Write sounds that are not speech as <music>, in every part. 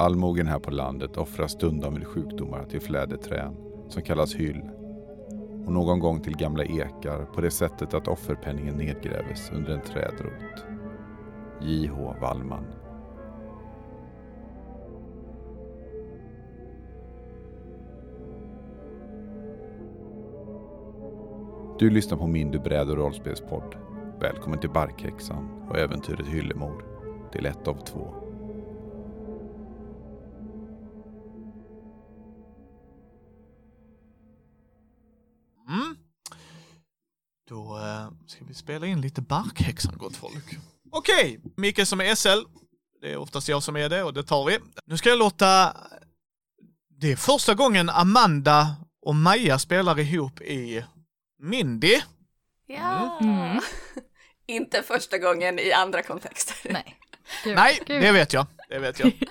Allmogen här på landet offrar stundom vid sjukdomar till fläderträn som kallas hyll och någon gång till gamla ekar på det sättet att offerpenningen nedgräves under en trädrot. J.H. Wallman Du lyssnar på min du bräd och rollspelspodd. Välkommen till Barkhäxan och äventyret Hyllemor. Del 1 av 2. Vi spela in lite Barkhäxan, gott folk. Okej, Micke som är SL. Det är oftast jag som är det och det tar vi. Nu ska jag låta... Det är första gången Amanda och Maja spelar ihop i Mindy. Ja. Mm. <laughs> Inte första gången i andra kontexter. Nej. Gud, Nej, gud. det vet jag. Det vet jag. <laughs>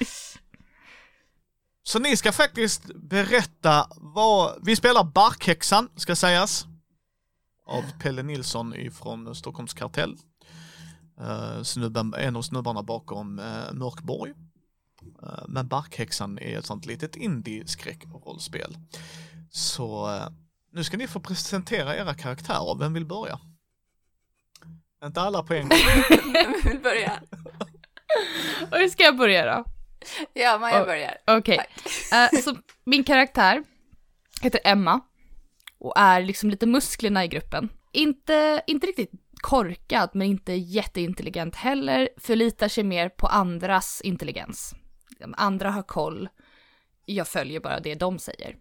Så ni ska faktiskt berätta vad... Vi spelar Barkhäxan, ska sägas. Av Pelle Nilsson ifrån Stockholms kartell. Uh, snubben, en av snubbarna bakom uh, Mörkborg. Uh, men Barkhäxan är ett sånt litet indie-skräckrollspel. Så eh, nu ska ni få presentera era karaktärer. Vem vill börja? Inte alla på en gång. <laughs> Vem vill börja? <laughs> Och hur ska jag börja då? Ja, Maja börjar. Okej, Eh, så min karaktär heter Emma och är liksom lite musklerna i gruppen. Inte, inte riktigt korkad, men inte jätteintelligent heller. Förlitar sig mer på andras intelligens. Andra har koll. Jag följer bara det de säger.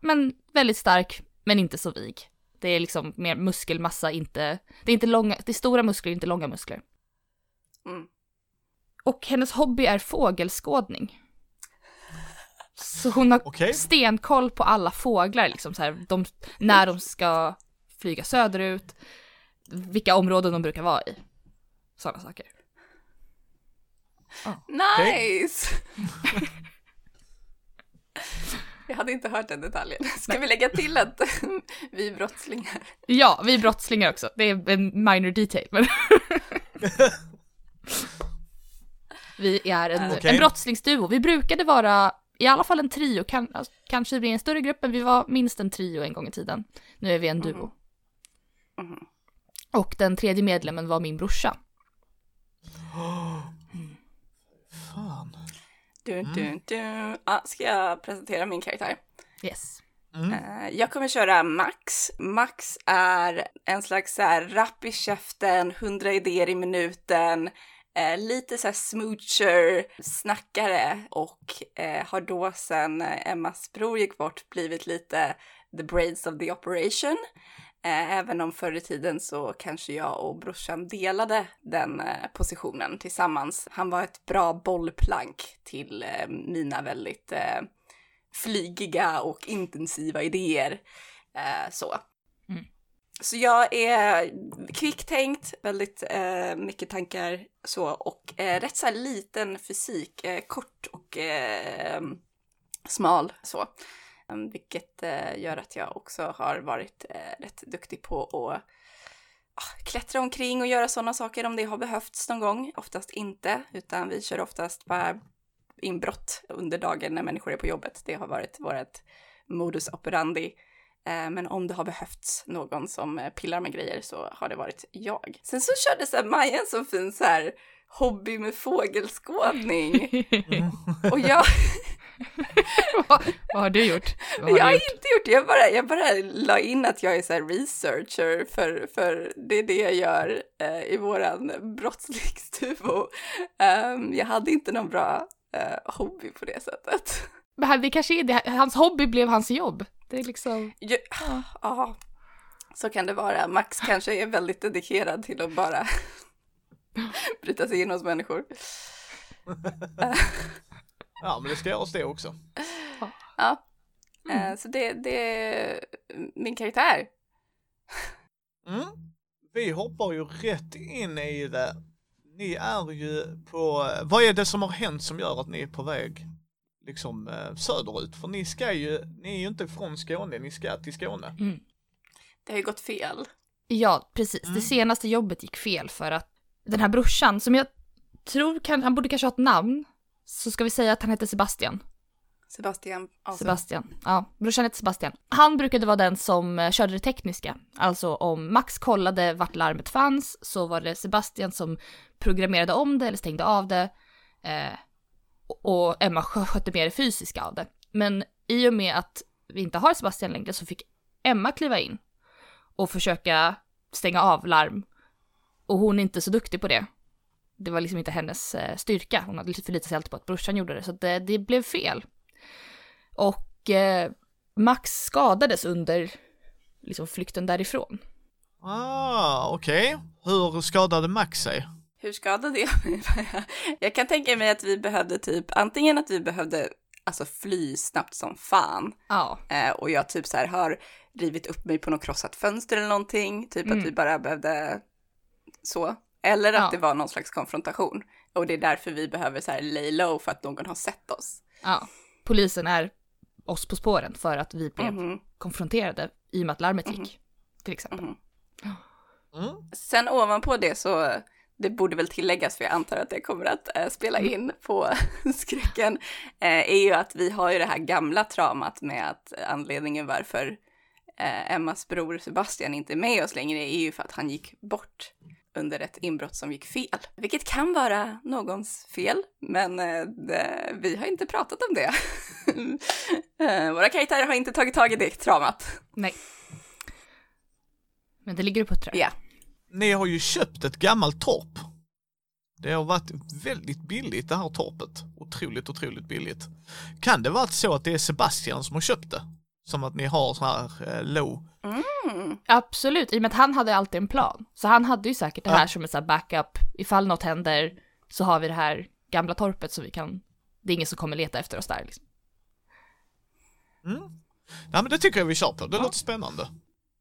Men väldigt stark, men inte så vig. Det är liksom mer muskelmassa, inte... Det är inte långa, det är stora muskler, inte långa muskler. Mm. Och hennes hobby är fågelskådning. Så hon har Okej. stenkoll på alla fåglar, liksom så här, de, när de ska flyga söderut, vilka områden de brukar vara i. Sådana saker. Nice! <laughs> Jag hade inte hört den detaljen. Ska vi lägga till att <laughs> vi är brottslingar? Ja, vi är brottslingar också. Det är en minor detail. Men <laughs> vi är en, Okej. en brottslingsduo. Vi brukade vara i alla fall en trio, kan, alltså, kanske blir en större grupp, men vi var minst en trio en gång i tiden. Nu är vi en duo. Mhm. Och den tredje medlemmen var min brorsa. Fan. Du, du, du. Ja, ska jag presentera min karaktär? Yes. Mm. Eh, Jag kommer köra Max. Max är en slags så här rapp i käften, hundra idéer i minuten, eh, lite så här smoocher, snackare och eh, har då sen Emmas bror gick bort blivit lite the brains of the operation. Eh, även om förr i tiden så kanske jag och brorsan delade den eh, positionen tillsammans. Han var ett bra bollplank till eh, mina väldigt eh, flygiga och intensiva idéer. Eh, så. Så jag är kvicktänkt, väldigt eh, mycket tankar så och eh, rätt så här liten fysik, eh, kort och eh, smal så. Ehm, vilket eh, gör att jag också har varit eh, rätt duktig på att ah, klättra omkring och göra sådana saker om det har behövts någon gång. Oftast inte, utan vi kör oftast bara inbrott under dagen när människor är på jobbet. Det har varit vårt modus operandi. Eh, Men om det har behövts någon som eh, pillar med grejer så har det varit jag. Sen så körde så här Maja en så fin så här hobby med fågelskådning. Och jag, <laughs> vad, vad har du gjort? Har jag har gjort? inte gjort det, jag bara, jag bara la in att jag är så researcher för, för det är det jag gör eh, i våran brottslingsduo. Um, jag hade inte någon bra eh, hobby på det sättet. Men det kanske är det, hans hobby blev hans jobb. Det är liksom, Ja, ja, så kan det vara. Max kanske är väldigt dedikerad till att bara <laughs> bryta sig in hos människor. <laughs> Ja, men det ska göras det också. Ja, Mm. eh, så det, det är min karaktär. Mm. Vi hoppar ju rätt in i det. Ni är ju på, vad är det som har hänt som gör att ni är på väg liksom eh, söderut? För ni ska ju, ni är ju inte från Skåne, ni ska till Skåne. mm. Det har ju gått fel. Ja, precis. Mm. Det senaste jobbet gick fel för att den här brorsan, som jag tror kan, han borde kanske ha ett namn, så ska vi säga att han hette Sebastian. Sebastian. Alltså. Sebastian. Ja, brorsan hette Sebastian. Han brukade vara den som eh, körde det tekniska. Alltså om Max kollade vart larmet fanns så var det Sebastian som programmerade om det eller stängde av det. Eh, och Emma skötte mer det fysiska av det. Men i och med att vi inte har Sebastian längre så fick Emma kliva in och försöka stänga av larm. Och hon är inte så duktig på det. Det var liksom inte hennes eh, styrka. Hon hade förlitat sig alltid på att brorsan gjorde det, så det, det blev fel. Och eh, Max skadades under liksom, flykten därifrån. Ah, okej. Hur skadade Max sig? Hur skadade jag mig? <laughs> jag kan tänka mig att vi behövde typ, antingen att vi behövde alltså fly snabbt som fan. Ja, Eh, och jag typ så här har rivit upp mig på något krossat fönster eller någonting. Typ Mm. att vi bara behövde så. Eller att Ja. det var någon slags konfrontation. Och det är därför vi behöver så här lay low för att någon har sett oss. ja. Polisen är oss på spåren för att vi blev Mhm. konfronterade i och med att larmet gick. Till exempel. Mhm. Mm. Sen ovanpå det så, det borde väl tilläggas, för jag antar att det kommer att eh, spela in på <laughs> skräcken, eh, är ju att vi har ju det här gamla traumat med att anledningen varför eh, Emmas bror Sebastian inte är med oss längre är ju för att han gick bort under ett inbrott som gick fel. Vilket kan vara någons fel, men eh, det, vi har inte pratat om det. <laughs> Eh, Våra karaktärer har inte tagit tag i det traumat. Nej. Men det ligger och puttrar. Ja. Ni har ju köpt ett gammalt torp. Det har varit väldigt billigt det här torpet. Otroligt, otroligt billigt. Kan det vara så att det är Sebastian som har köpt det? Som att ni har så här eh, low. Mm. Absolut, i och med att han hade alltid en plan. Så han hade ju säkert det Ja. här som en sån här backup. Ifall något händer så har vi det här gamla torpet så vi kan... Det är ingen som kommer leta efter oss där liksom. Mm. Ja men det tycker jag vi kör på, det låter spännande.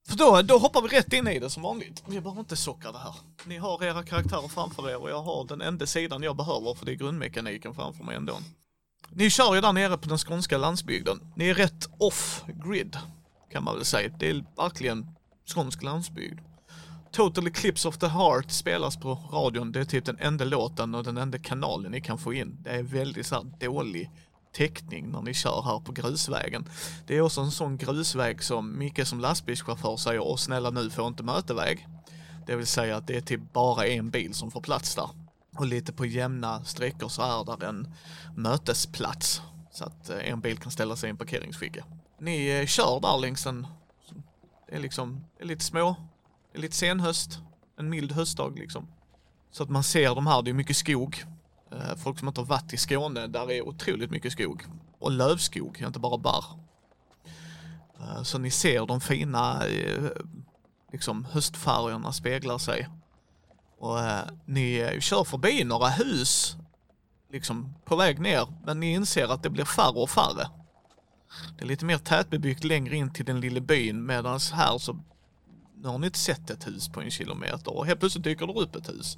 För då, då hoppar vi rätt in i det som vanligt. Vi behöver inte socka det här. Ni har era karaktärer framför er och jag har den enda sidan jag behöver för det är grundmekaniken framför mig ändå. Ni kör ju där nere på den skånska landsbygden. Ni är rätt off-grid kan man väl säga. Det är verkligen skånsk landsbygd. Total Eclipse of the Heart spelas på radion. Det är typ den enda låten och den enda kanalen ni kan få in. Det är väldigt så här dålig täckning när ni kör här på grusvägen. Det är också en sån grusväg som Micke som lastbilschaufför säger, och snälla nu får inte möteväg. Det vill säga att det är typ bara en bil som får plats där. Och lite på jämna sträckor så är där en mötesplats. Så att eh, en bil kan ställa sig i en parkeringsficka. Ni eh, kör där längs en, det är liksom, det är lite små, det är lite senhöst, en mild höstdag liksom. Så att man ser de här, det är mycket skog. Eh, folk som inte har varit i Skåne, där är otroligt mycket skog. Och lövskog, inte bara barr. Eh, så ni ser de fina eh, liksom höstfärgerna speglar sig. Och ni kör förbi några hus liksom på väg ner, men ni inser att det blir färre och färre. Det är lite mer tätbebyggt längre in till den lilla byn medan här så nu har ni inte sett ett hus på en kilometer och helt plötsligt dyker det upp ett hus.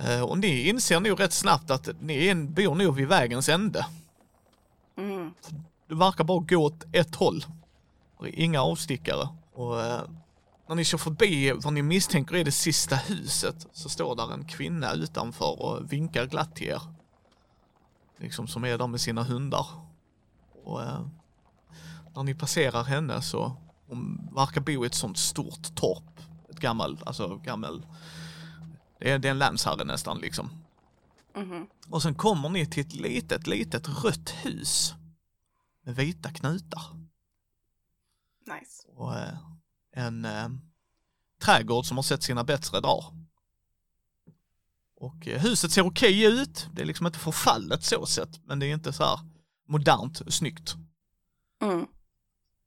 Eh, Och ni inser nog rätt snabbt att ni bor nog vid vägens ände. Mm. Det verkar bara gå åt ett håll. Inga avstickare. Och eh, när ni kör förbi vad ni misstänker är det sista huset så står där en kvinna utanför och vinkar glatt till er. Liksom som är där med sina hundar. Och eh, när ni passerar henne så hon verkar bo i ett sånt stort torp. Ett gammalt, alltså gammel, det är, det är en länsherre nästan liksom. Mhm. Och sen kommer ni till ett litet, litet rött hus med vita knutar Nice. och eh, en eh, trädgård som har sett sina bättre dagar. Och eh, huset ser okej ut, det är liksom inte förfallet så sett, men det är inte så här modernt snyggt. Mm.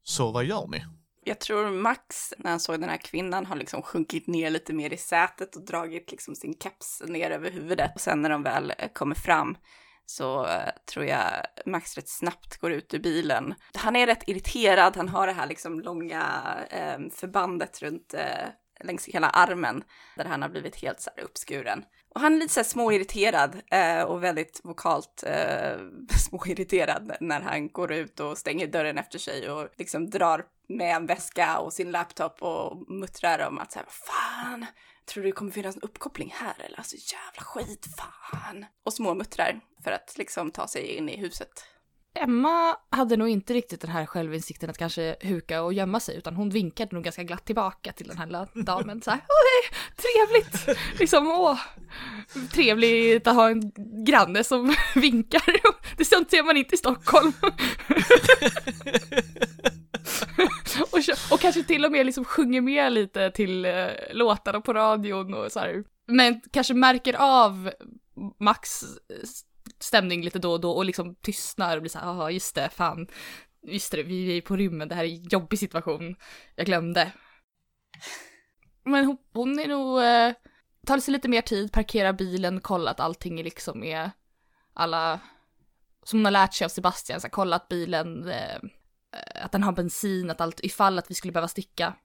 Så vad gör ni? Jag tror Max, när han såg den här kvinnan, har liksom sjunkit ner lite mer i sätet och dragit liksom sin keps ner över huvudet. Och sen när de väl eh, kommer fram så eh, tror jag Max rätt snabbt går ut ur bilen. Han är rätt irriterad, han har det här liksom långa eh, förbandet runt eh, längs hela armen där han har blivit helt så här uppskuren. Och han är lite så här småirriterad eh, och väldigt vokalt eh, <laughs> småirriterad när han går ut och stänger dörren efter sig och liksom drar med en väska och sin laptop och muttrar om att så här, vad fan, tror du det kommer finnas en uppkoppling här eller? Alltså jävla skit, fan. Och småmuttrar för att liksom ta sig in i huset. Emma hade nog inte riktigt den här självinsikten att kanske huka och gömma sig utan hon vinkade nog ganska glatt tillbaka till den här damen så här, åh, trevligt, liksom åh, trevligt att ha en granne som <laughs> vinkar, <laughs> det ser man inte i Stockholm. <laughs> och, och kanske till och med liksom sjunger med lite till eh, låtarna på radion och så här. Men kanske märker av Max eh, stämning lite då och då och liksom tystnar och blir så här, ja just det, fan, just det, vi är på rymmen, det här är en jobbig situation, jag glömde. Men hon, hon är nog, eh, tar sig lite mer tid, parkerar bilen, kollar att allting är liksom är alla, som hon har lärt sig av Sebastian, så här, kolla att bilen, eh, att den har bensin, att allt, ifall att vi skulle behöva sticka,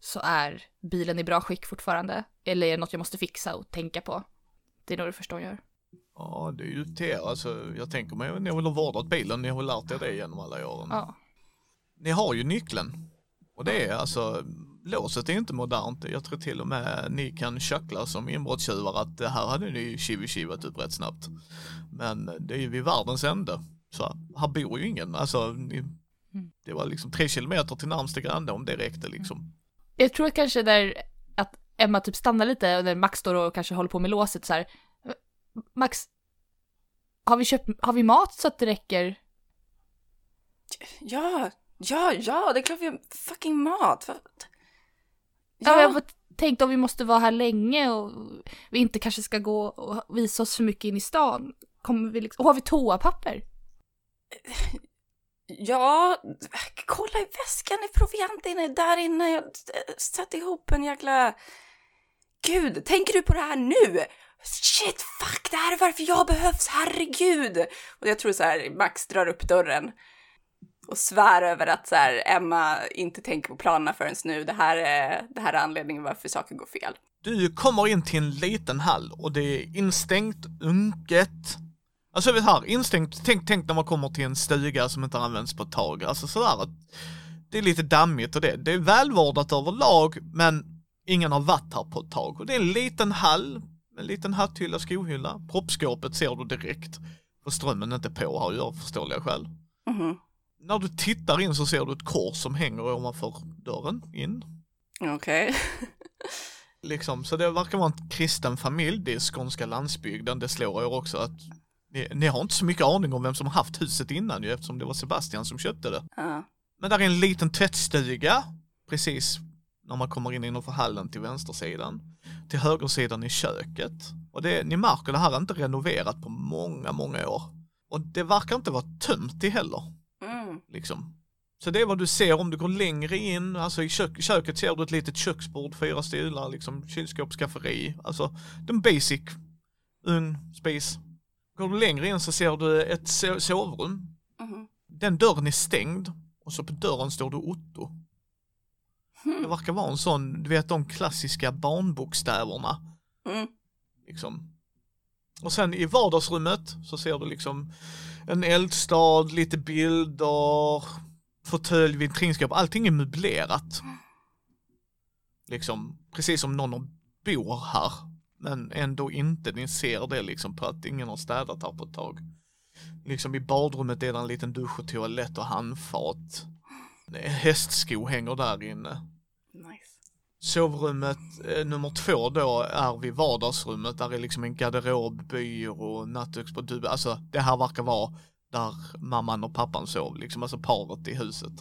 så är bilen i bra skick fortfarande. Eller är det något jag måste fixa och tänka på? Det är nog det första hon gör. Ja, det är ju till er. Alltså, jag tänker mig, ni har väl vårdat bilen, ni har väl lärt er det genom alla åren. Ja. Ni har ju nyckeln. Och det är alltså, låset är inte modernt. Jag tror till och med ni kan köckla som inbrottstjuvar att det här hade ni chivi-chivat upp rätt snabbt. Men det är ju vid världens ände. Så här bor ju ingen. Alltså, ni, mm. det var liksom tre kilometer till närmsta granne om det räckte liksom. Jag tror kanske där att Emma typ stannar lite när Max står och kanske håller på med låset så här. Max, har vi köpt, har vi mat så att det räcker? Ja, ja, ja, det är klart vi har fucking mat. Ja, ja jag tänkte om vi måste vara här länge och vi inte kanske ska gå och visa oss för mycket in i stan. Kommer vi liksom, och har vi toapapper? Ja, kolla i väskan, är proviant inne där inne. Jag satte ihop en jäkla... Gud, tänker du på det här nu? Shit, fuck, det här är varför jag behövs, herregud! Och jag tror så här, Max drar upp dörren och svär över att så här, Emma inte tänker på planerna förrän nu. Det här, är, det här är anledningen varför saker går fel. Du kommer in till en liten hall och det är instängt, unket. Alltså vet här, instängt, tänk, tänk när man kommer till en stuga som inte används på ett tag. Alltså sådär att det är lite dammigt och det, det är välvårdat överlag men ingen har varit här på ett tag. Och det är en liten hall en liten hatthylla, skohylla. Proppskåpet ser du direkt. För strömmen är inte på här av förståeliga skäl. Mm. När du tittar in så ser du ett kors som hänger ovanför dörren in. Okej. Okay. <laughs> liksom, så det verkar vara en kristen familj. Det är skånska landsbygden. Det slår er också att ni, ni, har inte så mycket aning om vem som haft huset innan ju eftersom det var Sebastian som köpte det. Uh. Men där är en liten tvättstuga precis när man kommer in innanför hallen till vänstersidan. Till högersidan i köket. Och det, ni märker, det här är inte renoverat på många, många år. Och det verkar inte vara tömt i heller. Mm. Liksom. Så det är vad du ser om du går längre in, alltså i kök, köket ser du ett litet köksbord, fyra stolar, liksom kylskåp, skafferi, alltså den basic, ugn, spis. Går du längre in så ser du ett sovrum. Mm. Den dörren är stängd och så på dörren står det Otto. Det verkar vara en sån, du vet de klassiska barnbokstäverna. Mm. Liksom. Och sen i vardagsrummet så ser du liksom en eldstad, lite bilder, fåtölj, vitrinskåp, allting är möblerat. Liksom, precis som någon bor här. Men ändå inte, ni ser det liksom på att ingen har städat här på ett tag. Liksom i badrummet är det en liten dusch och toalett och handfat. Hästsko hänger där inne. Nice. Sovrummet eh, nummer två då är vid vardagsrummet. Där är liksom en garderob, byrå, nattduksbord. Alltså det här verkar vara där mamman och pappan sov, liksom alltså paret i huset.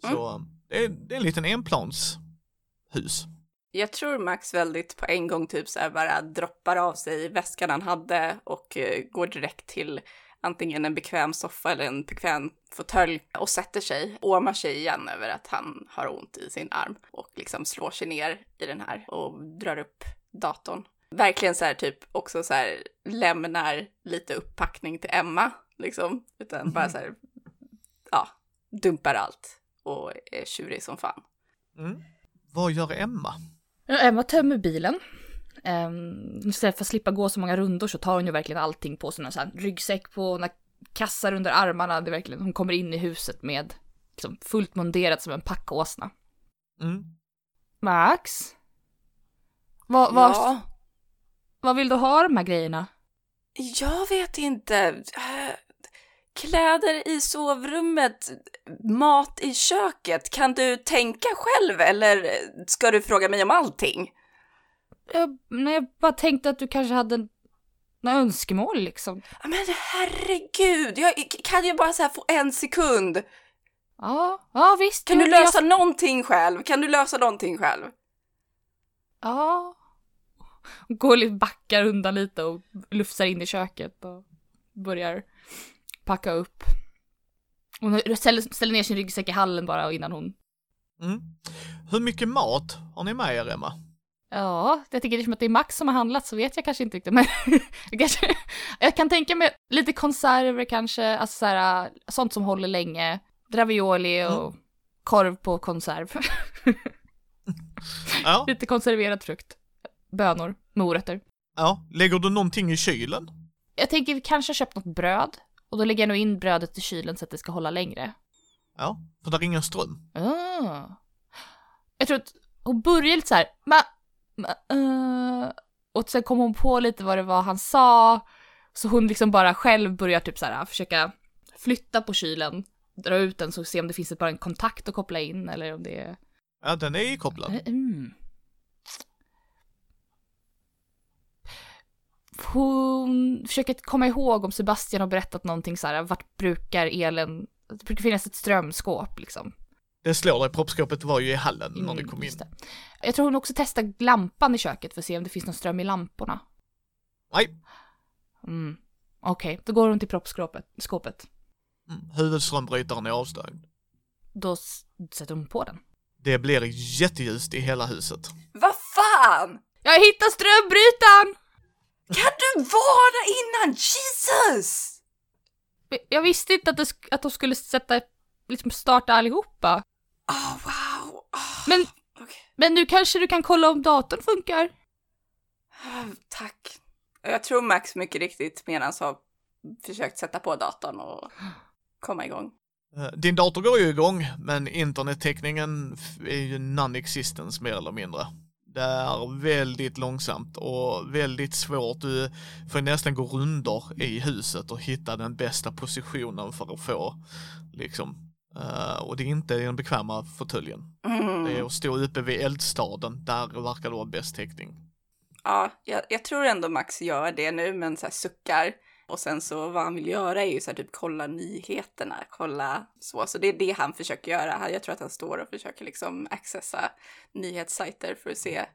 Så mm. det, är, det är en liten enplanshus. Jag tror Max väldigt på en gång typ så här bara droppar av sig väskan han hade och uh, går direkt till antingen en bekväm soffa eller en bekväm fåtölj och sätter sig, åmar sig igen över att han har ont i sin arm och liksom slår sig ner i den här och drar upp datorn. Verkligen så här typ också så här lämnar lite upppackning till Emma liksom, utan bara så här, <laughs> ja, dumpar allt och är tjurig som fan. Mm. Vad gör Emma? Ja, Emma tömmer bilen Um, istället för att slippa gå så många rundor så tar hon ju verkligen allting på sig. Så ryggsäck på, hon har kassar under armarna. Det är verkligen, hon kommer in i huset med liksom fullt munderat som en packåsna. Mm. Max? Vad, vad, Ja, vad vill du ha de här grejerna? jag vet inte. Eh, Kläder i sovrummet, mat i köket. Kan du tänka själv eller ska du fråga mig om allting? Jag, nej, jag bara tänkte att du kanske hade några önskemål liksom. Ja, Men herregud, jag kan ju bara så här få en sekund. Ja, ja visst. Kan du lösa någonting själv? Kan du lösa någonting själv? Jag, ja. Går lite, backar undan lite och lufsar in i köket och börjar packa upp. Hon ställer, ställer ner sin ryggsäck i hallen bara innan hon... Mm. Hur mycket mat har ni med er, Emma? Ja, jag tycker det är som att det är Max som har handlat så vet jag kanske inte riktigt men <laughs> jag, kan tänka mig lite konserver kanske, alltså så här, sånt som håller länge. Ravioli och korv på konserv. Ja. <laughs> lite konserverad frukt. Bönor, morötter. ja. Lägger du någonting i kylen? Jag tänker vi kanske har köpt något bröd och då lägger jag nog in brödet i kylen så att det ska hålla längre. Ja, för där är ingen ström. Ah. Jag tror att hon började lite så här, eh, och sen kom hon på lite vad det var han sa, så hon liksom bara själv börjar typ så här försöka flytta på kylen, dra ut den så se om det finns bara en kontakt att koppla in eller om det är... Ja, den är ikopplad. Mm. Hon försöker komma ihåg om Sebastian har berättat någonting så här, vart brukar elen, det brukar finnas ett strömskåp liksom. Det slår dig, proppskåpet var ju i hallen när Mm, du kom in. Jag tror hon också testar lampan i köket för att se om det finns någon ström i lamporna. Nej, Mm. Okej, då går hon till proppskåpet. Skåpet. mm. huvudströmbrytaren är avstängd. Då sätter hon på den. Det blir jätteljust i hela huset. Vad fan! Jag hittar strömbrytaren! Kan du vara innan Jesus? Jag visste inte att, det, sk- att de skulle sätta, liksom starta allihopa. Oh, wow. Oh, Men, okej. men nu kanske du kan kolla om datorn funkar? Ah, Tack. Jag tror Max mycket riktigt medan har försökt sätta på datorn och komma igång. Eh, Din dator går ju igång, men internettäckningen är ju non-existence mer eller mindre. Det är väldigt långsamt och väldigt svårt. Du får nästan gå rundor i huset och hitta den bästa positionen för att få, liksom. Eh, och det är inte den bekväma fåtöljen. Mm. Det är att stå uppe vid eldstaden, där verkar det vara bäst täckning. Ja, jag, jag tror ändå Max gör det nu, men så här suckar. Och sen så vad han vill göra är ju så här typ kolla nyheterna, kolla så. Så det är det han försöker göra. Jag tror att han står och försöker liksom accessa nyhetssajter för att se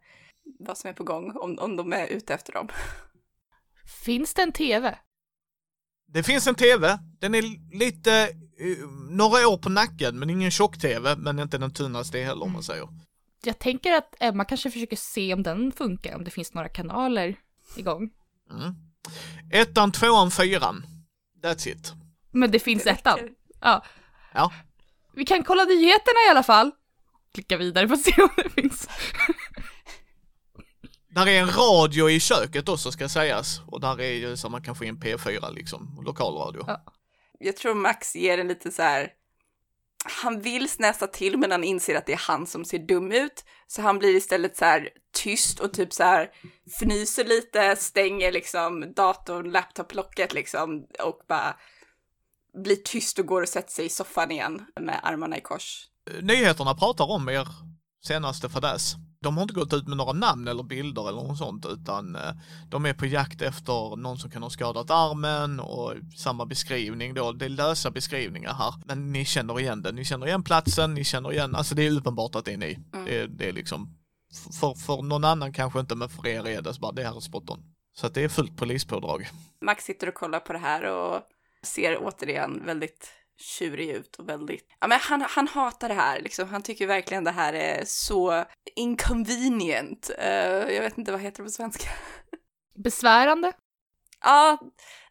vad som är på gång, om, om de är ute efter dem. Finns det en TV? Det finns en TV, den är lite, några år på nacken, men ingen tjock-TV, men inte den tunnaste heller om man säger. Jag tänker att Emma kanske försöker se om den funkar, om det finns några kanaler igång. Mm. Ettan, tvåan, fyran. That's it. Men det finns ettan. <laughs> Ja. Ja. Vi kan kolla nyheterna i alla fall. Klicka vidare för att se om det finns. Där är en radio i köket också ska sägas. Och där är ju så man kan få in P4 liksom, lokalradio. Ja. Jag tror Max ger en lite så här, han vill snäsa till men han inser att det är han som ser dum ut. Så han blir istället så här tyst och typ så här fnyser lite, stänger liksom datorn, laptoplocket liksom och bara blir tyst och går och sätter sig i soffan igen med armarna i kors. Eh, nyheterna pratar om er senaste fadäs. De har inte gått ut med några namn eller bilder eller något sånt utan eh, de är på jakt efter någon som kan ha skadat armen och samma beskrivning då. Det är lösa beskrivningar här. Men ni känner igen det. Ni känner igen platsen, ni känner igen, alltså det är uppenbart att det är ni. Mm. Det, det är liksom, för, för någon annan kanske inte men för er är det så bara, det här är spot on. Så att det är fullt polispådrag. Max sitter och kollar på det här och ser återigen väldigt tjurig ut och väldigt, ja men han, han hatar det här liksom, han tycker verkligen det här är så inconvenient. Eh, jag vet inte vad heter det på svenska. Besvärande. Ja,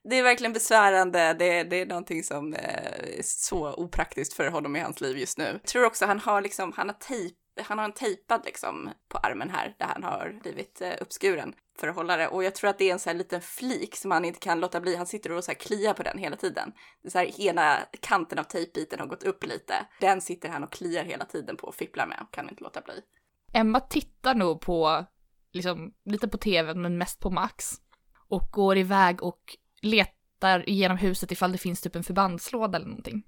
det är verkligen besvärande. Det, det är någonting som eh, är så opraktiskt för honom i hans liv just nu. Jag tror också han har liksom, han har tejp han har en tejpad liksom på armen här där han har blivit eh, uppskuren för att hålla det. Och jag tror att det är en sån här liten flik som han inte kan låta bli. Han sitter och så här kliar på den hela tiden. Det är så här, ena kanten av tejpbiten har gått upp lite. Den sitter han och kliar hela tiden på och fipplar med och kan inte låta bli. Emma tittar nog på, liksom, lite på tvn men mest på Max. Och går iväg och letar igenom huset ifall det finns typ en förbandslåda eller någonting.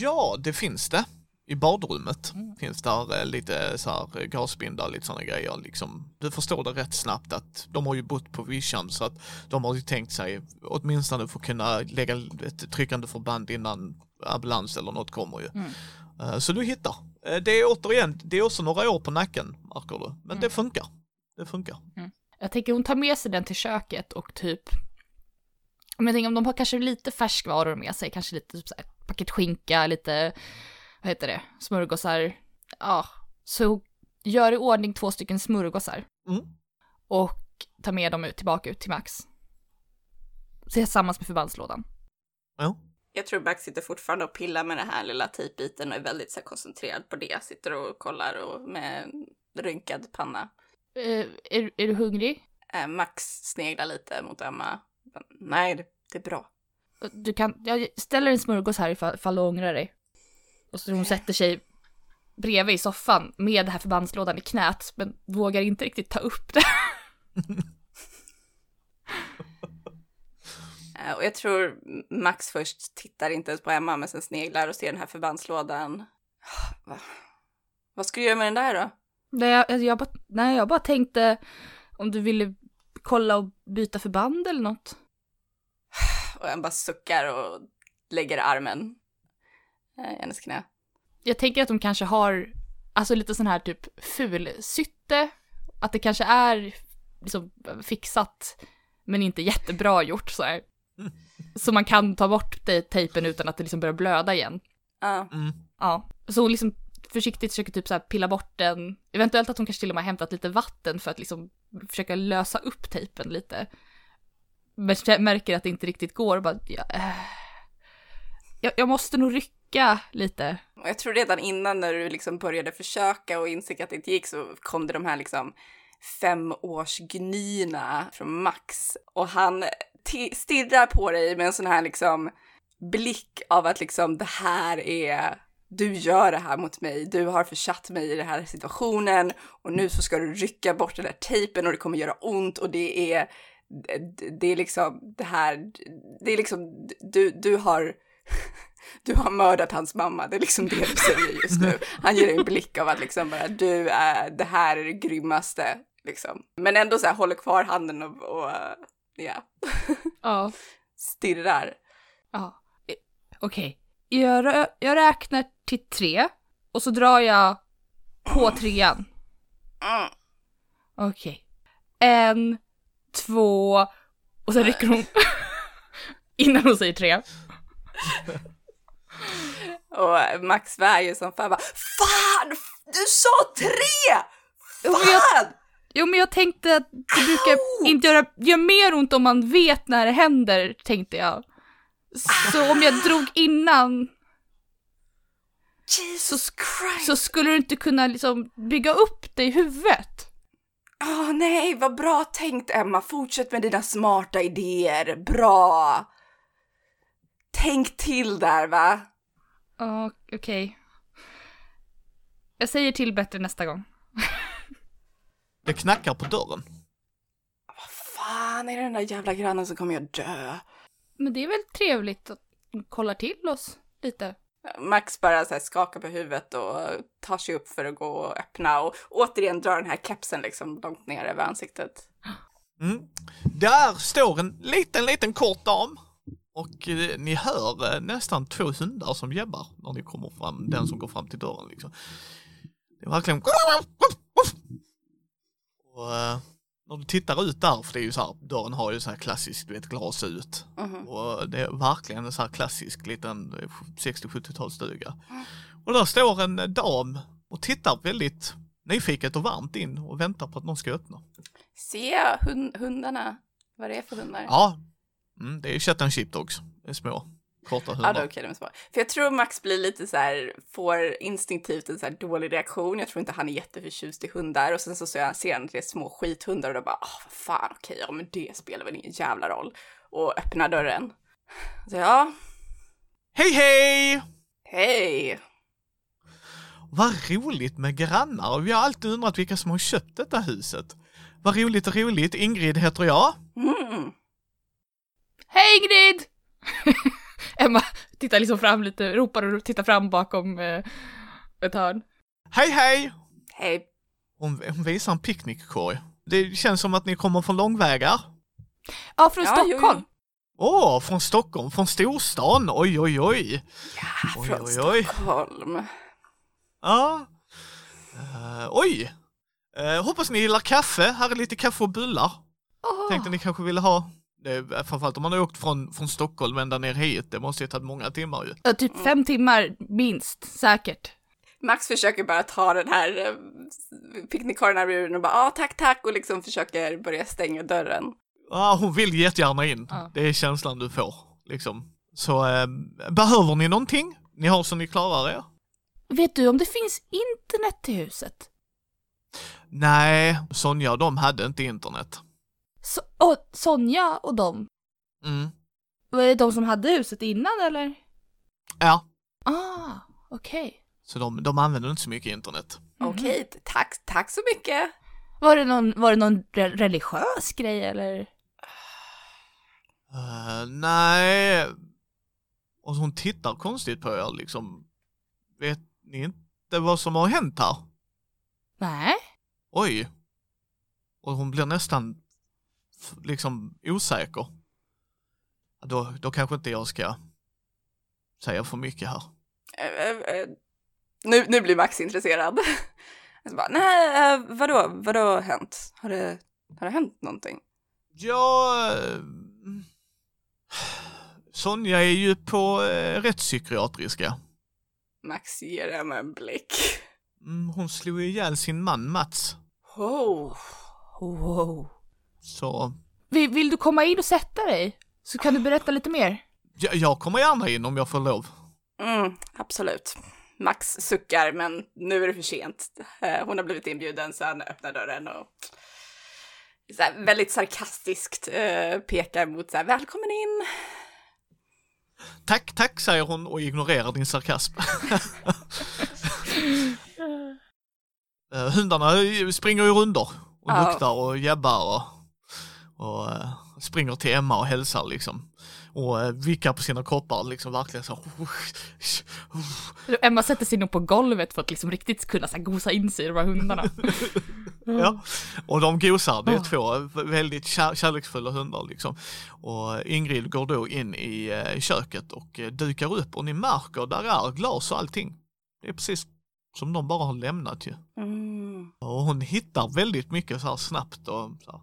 Ja, det finns det. I badrummet finns där eh, lite så här eh, gasbindar, lite sådana grejer liksom. Du förstår det rätt snabbt att de har ju bott på vischan så att de har ju tänkt sig åtminstone få kunna lägga ett tryckande förband innan ambulans eller något kommer ju. Mm. Eh, Så du hittar. Det är återigen, det är också några år på nacken, märker du. Men det funkar. Det funkar. Jag tänker hon tar med sig den till köket och typ, om jag tänker om de har kanske lite färskvaror med sig, kanske lite typ så här, paket skinka, lite, vad heter det, smörgåsar, ja, så gör i ordning två stycken smörgåsar Mm. och tar med dem ut, tillbaka ut till Max. Tillsammans med förbandslådan. Ja. Jag tror Max sitter fortfarande och pillar med den här lilla tejpbiten och är väldigt så här, koncentrerad på det. Sitter och kollar och med rynkad panna. Eh, är, är du hungrig? Eh, Max sneglar lite mot Emma. Nej, det, det är bra. Du kan, jag ställer en smörgås här ifall, ifall du ångrar dig. Och så hon sätter sig bredvid i soffan med den här förbandslådan i knät, men vågar inte riktigt ta upp det. <laughs> Eh, och jag tror Max först tittar inte ens på Emma, men sen sneglar och ser den här förbandslådan. Va? Vad ska du göra med den där då? Nej, jag, alltså jag, bara, nej, jag bara tänkte om du ville kolla och byta förband eller något. Och Emma bara suckar och lägger armen i hennes knä. Jag tänker att de kanske har, alltså lite sån här typ fulsytte, att det kanske är liksom fixat, men inte jättebra gjort så här. <laughs> Så man kan ta bort te- tejpen utan att det liksom börjar blöda igen. Ja, Mm. Ja, så hon liksom försiktigt försöker typ så här pilla bort den. Eventuellt att hon kanske till och med har hämtat lite vatten för att liksom försöka lösa upp tejpen lite. Men jag märker att det inte riktigt går och bara, ja, äh, jag, jag måste nog rycka lite. och jag tror redan innan när du liksom började försöka och insåg att det inte gick så kom det de här liksom femårsgnyna från Max och han stirrar på dig med en sån här liksom blick av att liksom det här är du gör det här mot mig, du har försatt mig i den här situationen och nu så ska du rycka bort den där tejpen och det kommer göra ont och det är det är liksom det här, det är liksom du, du har du har mördat hans mamma, det är liksom det du säger just nu. Han ger en blick av att liksom bara du är, det här är det grymmaste liksom. Men ändå så här håller kvar handen och, och ja, Ja, stirrar. ja. Eh, Okej, jag, rö- jag räknar till tre och så drar jag på trean. Mm. Okej. En, två och sen rycker hon <laughs> innan hon säger tre. <laughs> Och Max svär ju som fan bara Fan! Du sa tre! Jo, men jag- Fan! Jo men jag tänkte att det brukar inte göra, gör mer ont om man vet när det händer, tänkte jag. Så om jag drog innan Jesus Christ! så skulle du inte kunna liksom bygga upp det i huvudet. Åh nej, vad bra tänkt Emma. Fortsätt med dina smarta idéer. Bra! Tänk till där va? Ja, okej. Jag säger till bättre nästa gång. Det knackar på dörren. Vad fan är det den där jävla grannen som kommer jag dö? Men det är väl trevligt att de kollar till oss lite. Max bara så här skakar på huvudet och tar sig upp för att gå och öppna och återigen drar den här kepsen liksom långt ner över ansiktet. Mm. Där står en liten, liten kort dam. Och eh, ni hör eh, nästan två hundar som jäbbar när ni kommer fram, den som går fram till dörren liksom. Det är verkligen... Och eh, när du tittar ut där, för det är ju så här, dörren har ju så här klassiskt, du vet, glas ut. Mhm. Och det är verkligen en så här klassisk liten eh, 60-70-talsstuga. Och där står en eh, dam och tittar väldigt nyfiket och varmt in och väntar på att någon ska öppna. Ser jag hund hundarna? Vad det är för hundar? Ja, mm, det är chat and sheepdogs. Det är små. korta Ja, humor. då är okej, de är små. För jag tror Max blir lite så här, får instinktivt en så här dålig reaktion. Jag tror inte han är jätteförtjust i hundar. Och sen så ser han, ser han att det är små skithundar och då bara, vad fan, okej, ja men det spelar väl ingen jävla roll. Och öppnar dörren. Så ja, Hej hej! hej! Vad roligt med grannar. Vi har alltid undrat vilka som har köpt detta huset. Vad roligt och roligt. Ingrid heter jag. Mm. Hej Ingrid! <laughs> Emma tittar liksom fram lite, ropar och tittar fram bakom eh, ett hörn. Hej hej! Hej. Hon, hon visar en picknickkorg. Det känns som att ni kommer från långvägar. Ja, från Ja. Stockholm. Åh, från Stockholm, från storstan. Oj, oj, oj. Ja, Oj, från oj, oj. Stockholm. Ja. Eh, oj. Eh, hoppas ni gillar kaffe. Här är lite kaffe och bullar. Åh. Tänkte ni kanske ville ha. Det är, framförallt om man har åkt från, från Stockholm ända ner hit. Det måste ju tagit många timmar ju. Ja, typ fem timmar minst, säkert. Max försöker bara ta den här eh, picknickkorgen ur den och bara, ja ah, tack, tack, och liksom försöker börja stänga dörren. Ja, hon vill jättegärna in. Ja. Det är känslan du får. Liksom. Så eh, behöver ni någonting? Ni har så ni klarar er? Vet du om det finns internet till huset? Nej, Sonja och de hade inte internet. Så, och Sonja och dem, Mm. var det de som hade huset innan eller? Ja, Ah, okej. så de, de använder inte så mycket internet. Mhm. Okej, tack, tack så mycket. Var det någon, var det någon re- religiös grej eller? Eh, nej. Och hon tittar konstigt på er liksom. Vet ni inte vad som har hänt här? Nej. Oj. Och hon blir nästan liksom osäker. Då, då kanske inte jag ska säga för mycket här. Eh, eh, nu, nu blir Max intresserad. <laughs> Bara, nej, eh, vadå, vadå har hänt? Har det, har det hänt någonting? Ja, Sonja är ju på eh, rättspsykiatriska. Max ger henne en blick. Mm, hon slog ihjäl sin man Mats. Oh. Wow. Så Vill, vill du komma in och sätta dig? Så kan du berätta lite mer. jag, jag kommer gärna in om jag får lov. Mm, absolut. Max suckar, men nu är det för sent. Eh, Hon har blivit inbjuden, så han öppnar dörren och så här, väldigt sarkastiskt eh, pekar mot så här, välkommen in. Tack, tack, säger hon och ignorerar din sarkasm. <laughs> Eh, Hundarna springer ju rundor och Ja. luktar och jabbar och, och eh, springer till Emma och hälsar liksom. Och uh, vickar på sina koppar liksom verkligen så. Emma sätter sig nog på golvet för att liksom riktigt kunna så här, gosa in sig i de här hundarna. <laughs> Ja, och de gosar. Det är Ah. två väldigt kär, kärleksfulla hundar liksom. Och Ingrid går då in i eh, köket och eh, dukar upp och ni märker där är glas och allting. Det är precis som de bara har lämnat ju. Mm. Och hon hittar väldigt mycket så här snabbt och så här,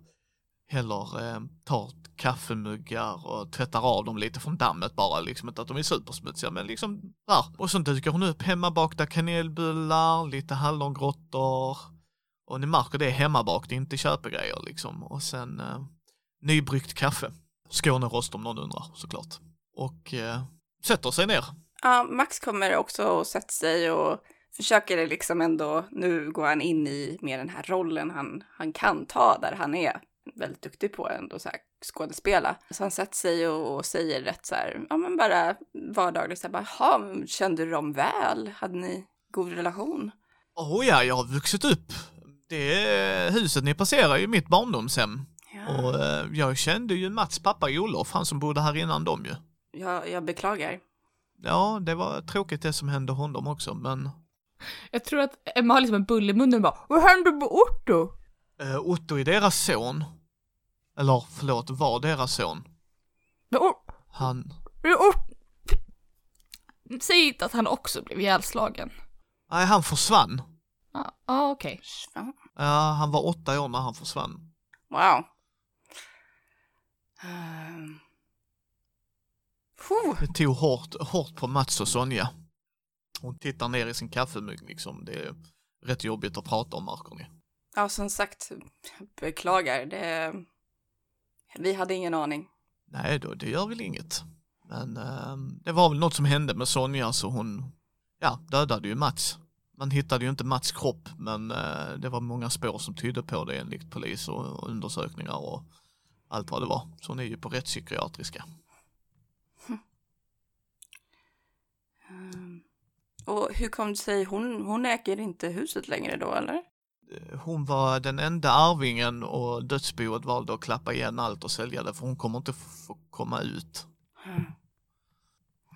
heller eh, tar kaffemuggar och tvättar av dem lite från dammet bara, liksom inte att de är supersmutsiga men liksom där. Och så dukar hon upp hemmabakta kanelbullar, lite hallongrottor och ni märker det är hemmabakt, det är inte köpegrejer liksom. Och sen eh, nybryggt kaffe, Skånerost om någon undrar såklart. Och eh, sätter sig ner. Ja, Max kommer också och sätter sig och försöker liksom ändå, nu går han in i mer den här rollen han, han kan ta där han är väldigt duktig på ändå så här skådespela. Så han sätter sig och, och säger rätt så här, ja men bara vardagligt så här, bara, "Jaha, kände du dem väl? Hade ni god relation? Åh ja, jag har vuxit upp. Det huset ni passerar är ju mitt barndomshem. Ja, Och eh, jag kände ju Mats pappa Olof, han som bodde här innan dem ju. jag, jag beklagar. Ja, det var tråkigt det som hände honom också, men Jag tror att Emma har liksom en bulle i munnen och bara Vad hände med Otto? Eh, Otto är deras son. Eller förlåt, var deras son. Han, Säg inte att han också blev ihjälslagen. nej han försvann. Ja, ah, okej. Ja, Ja, han var åtta år när han försvann. Wow. Puh. Det tog hårt, hårt på Mats och Sonja. Hon tittar ner i sin kaffemugg liksom. Det är rätt jobbigt att prata om märker ni. Ja, som sagt, beklagar. Det... Vi hade ingen aning. Nej då, det gör väl inget. Men eh, det var väl något som hände med Sonja så hon ja, dödade ju Mats. Man hittade ju inte Mats kropp men eh, det var många spår som tydde på det enligt polis och undersökningar och allt vad det var. Så hon är ju på rättspsykiatriska. Um, och hur kom det sig, hon, hon äger inte huset längre då eller? Hon var den enda arvingen och dödsboet valde att klappa igen allt och sälja det för hon kommer inte få komma ut. Mm.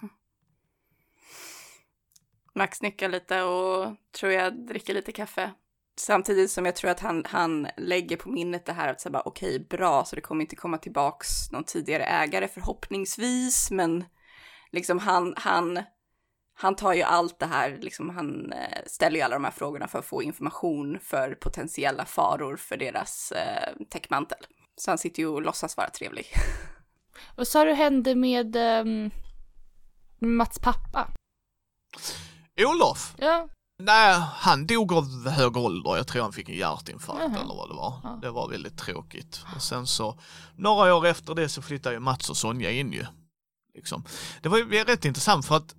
Hm. Max nickar lite och tror jag dricker lite kaffe. Samtidigt som jag tror att han, han lägger på minnet det här att säga bara okej, okay, bra, så det kommer inte komma tillbaks någon tidigare ägare förhoppningsvis, men liksom han, han, han tar ju allt det här, liksom han eh, ställer ju alla de här frågorna för att få information för potentiella faror för deras eh, täckmantel. Så han sitter ju och låtsas vara trevlig. Vad sa du hände med um, Mats pappa? Olof? Ja. Nej, han dog av hög ålder. Jag tror han fick en hjärtinfarkt Jaha. eller vad det var. Ja. Det var väldigt tråkigt. Och sen så, några år efter det så flyttade ju Mats och Sonja in ju. Liksom. Det var ju rätt intressant för att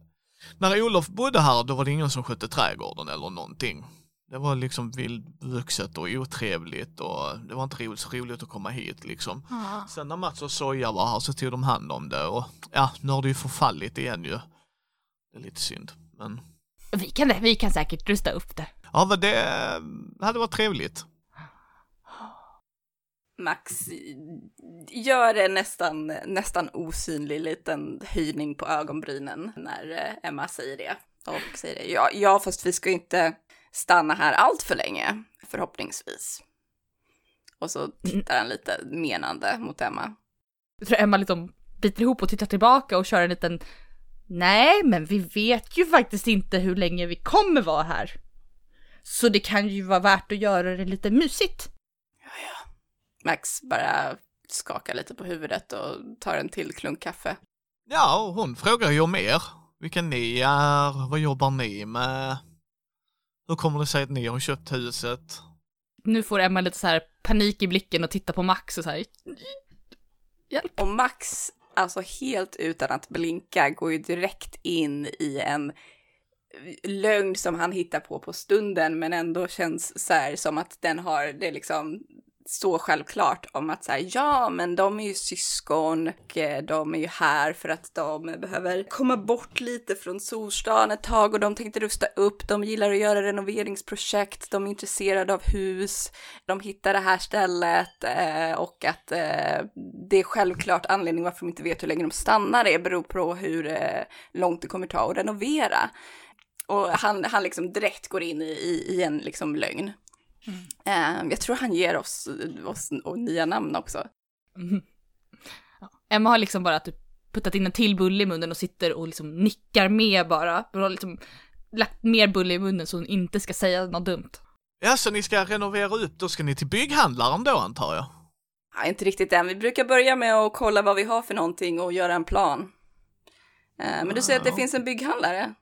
när Olof bodde här då var det ingen som skötte trädgården eller någonting. Det var liksom vildvuxet och otrevligt och det var inte roligt, så roligt att komma hit liksom. Ja. Sen när Mats och Soja var här så tog de hand om det och ja, nu har det ju förfallit igen ju. Det är lite synd, men Vi kan vi kan säkert rusta upp det. ja, men det hade varit trevligt. Max gör en nästan, nästan osynlig liten höjning på ögonbrynen när eh, Emma säger det. Och säger det, ja, ja fast vi ska inte stanna här allt för länge, förhoppningsvis. Och så tittar han lite menande mot Emma. Jag tror Emma liksom biter ihop och tittar tillbaka och kör en liten Nej, men vi vet ju faktiskt inte hur länge vi kommer vara här. Så det kan ju vara värt att göra det lite mysigt. Max bara skakar lite på huvudet och tar en till klunk kaffe. Ja, och hon frågar ju om er. Vilka ni är, vad jobbar ni med? Hur kommer det sig att ni har köpt huset? Nu får Emma lite så här panik i blicken och tittar på Max och så här. Hjälp. Och Max, alltså helt utan att blinka, går ju direkt in i en lögn som han hittar på på stunden, men ändå känns så här som att den har det liksom så självklart om att så här, ja, men de är ju syskon och eh, de är ju här för att de behöver komma bort lite från storstan ett tag och de tänkte rusta upp. De gillar att göra renoveringsprojekt. De är intresserade av hus. De hittar det här stället eh, och att eh, det är självklart anledning varför de inte vet hur länge de stannar är beror på hur långt det kommer ta att renovera. Och han, han liksom direkt går in i, i, i en liksom lögn. Eh, jag tror han ger oss, oss och nya namn också. Mhm. Ja. Emma har liksom bara typ puttat in en till bulle i munnen och sitter och liksom nickar med bara. Hon har liksom lagt mer bulle i munnen så hon inte ska säga något dumt. Ja, så ni ska renovera upp, då ska ni till bygghandlaren då antar jag? Ja, inte riktigt än. Vi brukar börja med att kolla vad vi har för någonting och göra en plan. Eh, men du säger att det Ja. finns en bygghandlare?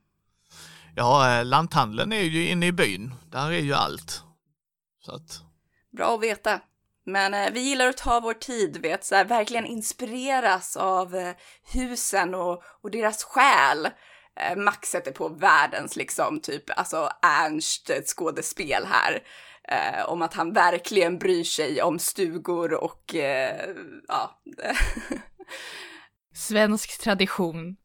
Ja, eh, lanthandeln är ju inne i byn. Där är ju allt. Så att, Bra att veta. Men eh, vi gillar att ta vår tid, vet, så här, verkligen inspireras av eh, husen och, och deras själ. Eh, Max sätter på världens liksom typ, alltså Ernst ett skådespel här. Eh, om att han verkligen bryr sig om stugor och eh, ja. <laughs> Svensk tradition.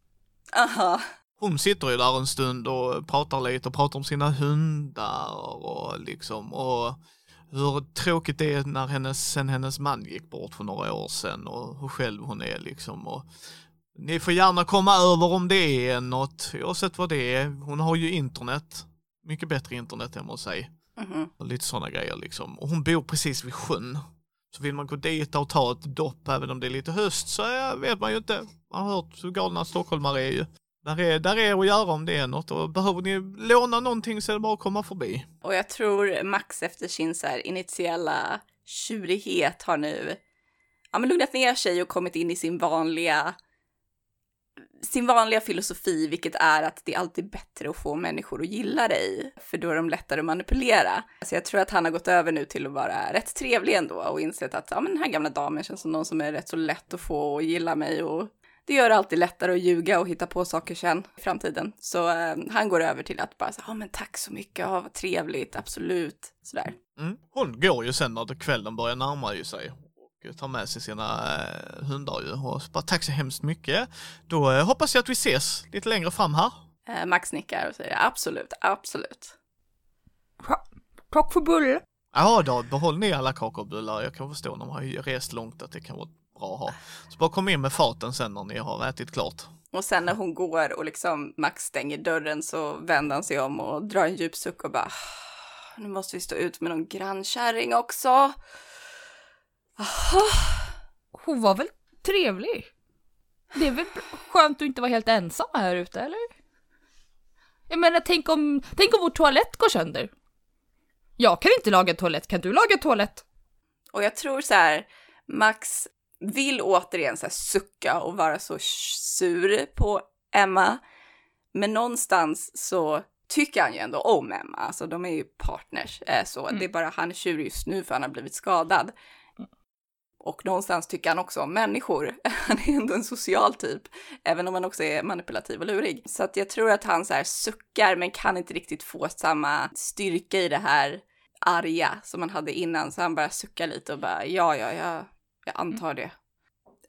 Aha. Hon sitter ju där en stund och pratar lite och pratar om sina hundar och liksom och hur tråkigt det är när hennes, sen hennes man gick bort för några år sedan och hur själv hon är liksom och ni får gärna komma över om det är något, oavsett vad det är. Hon har ju internet, mycket bättre internet hemma hos sig. Mhm. Och lite sådana grejer liksom. Och hon bor precis vid sjön. Så vill man gå dit och ta ett dopp även om det är lite höst så vet man ju inte. Man har hört hur galna stockholmare är ju. Där är, där är att göra om det är något och behöver ni låna någonting så är det bara att komma förbi. Och jag tror Max efter sin så här initiala tjurighet har nu ja, men lugnat ner sig och kommit in i sin vanliga sin vanliga filosofi, vilket är att det är alltid bättre att få människor att gilla dig, för då är de lättare att manipulera. Så jag tror att han har gått över nu till att vara rätt trevlig ändå och insett att ja, men den här gamla damen känns som någon som är rätt så lätt att få att gilla mig och det gör det alltid lättare att ljuga och hitta på saker sen i framtiden. Så eh, han går över till att bara säga, ja men tack så mycket, ja vad trevligt, absolut, sådär. Mm. Hon går ju sen när kvällen börjar närma ju sig och tar med sig sina eh, hundar ju och bara tack så hemskt mycket. Då eh, hoppas jag att vi ses lite längre fram här. Eh, Max nickar och säger absolut, absolut. Tack för bulle. Ja då, behåll ni alla kakor och bullar. Jag kan förstå när man har rest långt att det kan vara bra att ha. Så bara kom in med faten sen när ni har ätit klart. Och sen när hon går och liksom Max stänger dörren så vänder han sig om och drar en djup suck och bara "Ah, nu måste vi stå ut med någon grannkärring också. Aha. Hon var väl trevlig? Det är väl skönt att inte vara helt ensam här ute, eller? Jag menar, tänk om, tänk om vår toalett går sönder. Jag kan inte laga toalett, kan du laga toalett? Och jag tror så här, Max vill återigen så sucka och vara så sur på Emma. Men någonstans så tycker han ju ändå om Emma, alltså de är ju partners. Eh, så det är bara han är tjurig just nu för han har blivit skadad. Och någonstans tycker han också om människor. <laughs> Han är ändå en social typ, även om han också är manipulativ och lurig. Så att jag tror att han så här suckar men kan inte riktigt få samma styrka i det här arga som han hade innan. Så han bara suckar lite och bara ja, ja, ja, jag antar det.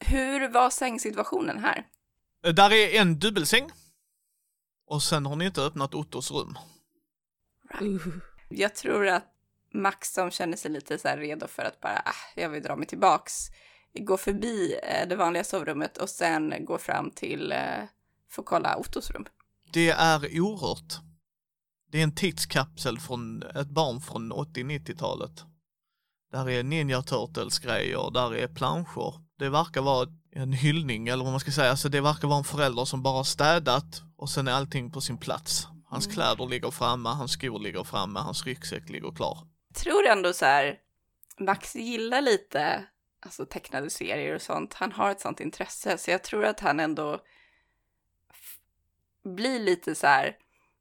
Hur var sängsituationen här? Eh, Där är en dubbelsäng. Och sen har ni inte öppnat Ottos rum. Uh. Jag tror att Max som känner sig lite så här redo för att bara, ah, jag vill dra mig tillbaks, går förbi eh, det vanliga sovrummet och sen går fram till, eh, för att kolla Ottos rum. Det är orört. Det är en tidskapsel från ett barn från 80-90-talet. Där är Ninja Turtles grejer, där är planscher. Det verkar vara en hyllning eller vad man ska säga. Alltså det verkar vara en förälder som bara städat och sen är allting på sin plats. Hans kläder ligger framme, hans skor ligger framme, hans ryggsäck ligger klar. tror ändå så här, Max gillar lite alltså tecknade serier och sånt. Han har ett sånt intresse, så jag tror att han ändå blir lite så här.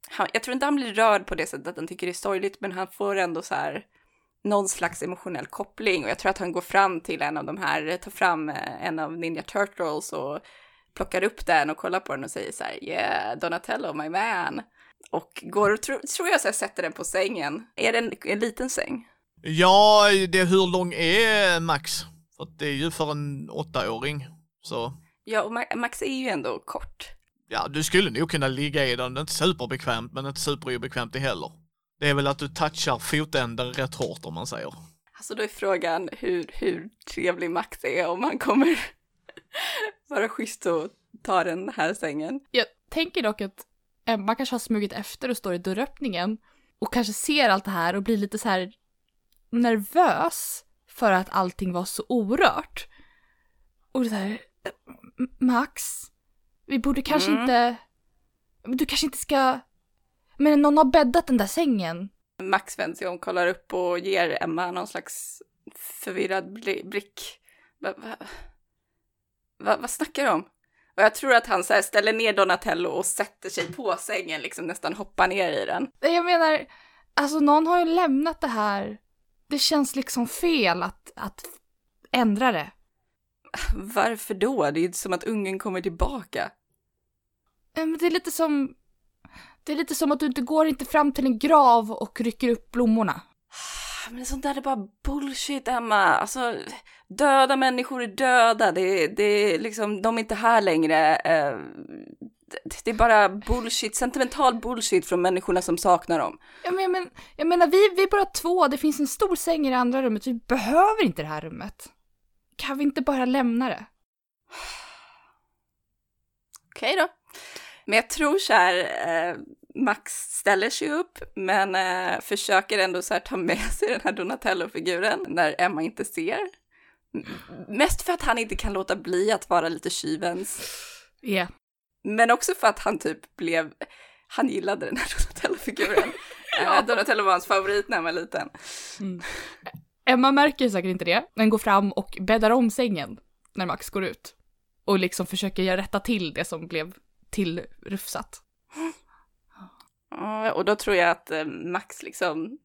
Han, jag tror inte han blir rörd på det sättet att han tycker det är sorgligt, men han får ändå så här någon slags emotionell koppling och jag tror att han går fram till en av de här, tar fram eh, en av Ninja Turtles och plockar upp den och kollar på den och säger så här yeah, Donatello, my man. Och går och tro, tror jag så här, sätter den på sängen. Är det en, en liten säng? Ja, det, hur lång är Max? För det är ju för en åttaåring. Så Ja, och Ma- Max är ju ändå kort. ja, du skulle nog kunna ligga i den. Det är inte superbekvämt, men inte superobekvämt det heller. Det är väl att du touchar fotänden rätt hårt om man säger. Alltså då är frågan hur, hur trevlig Max är om han kommer <laughs> vara schysst och ta den här sängen. Jag tänker dock att Emma kanske har smugit efter och står i dörröppningen och kanske ser allt det här och blir lite så här nervös för att allting var så orört. Och så här, "M- Max, vi borde kanske Mm. inte, du kanske inte ska, men någon har bäddat den där sängen. Max vänder sig om, kollar upp och ger Emma någon slags förvirrad bli- blick. Va, va, va, vad snackar du om? Och jag tror att han så ställer ner Donatello och sätter sig på sängen, liksom nästan hoppar ner i den. Jag menar, alltså någon har ju lämnat det här. Det känns liksom fel att, att ändra det. Varför då? Det är ju som att ungen kommer tillbaka. Men Det är lite som, det är lite som att du inte går inte fram till en grav och rycker upp blommorna. Men sånt där är bara bullshit, Emma. Alltså, döda människor är döda. Det, det är liksom, de är inte här längre. Eh, det, är bara bullshit, sentimental bullshit från människorna som saknar dem. Ja, men, men, jag menar, vi, vi är bara två, det finns en stor säng i det andra rummet, vi behöver inte det här rummet. Kan vi inte bara lämna det? Okej då. Men jag tror så här, eh, Max ställer sig upp, men eh, försöker ändå så här ta med sig den här Donatello-figuren när Emma inte ser. Mest för att han inte kan låta bli att vara lite tjuvens. Ja. Men också för att han typ blev, han gillade den här <laughs> Donatello-figuren. <laughs> Eh, Donatello var hans favorit när han var liten. Emma märker säkert inte det, men går fram och bäddar om sängen när Max går ut. Och liksom försöker rätta till det som blev tillrufsat. Ja, och då tror jag att eh, Max liksom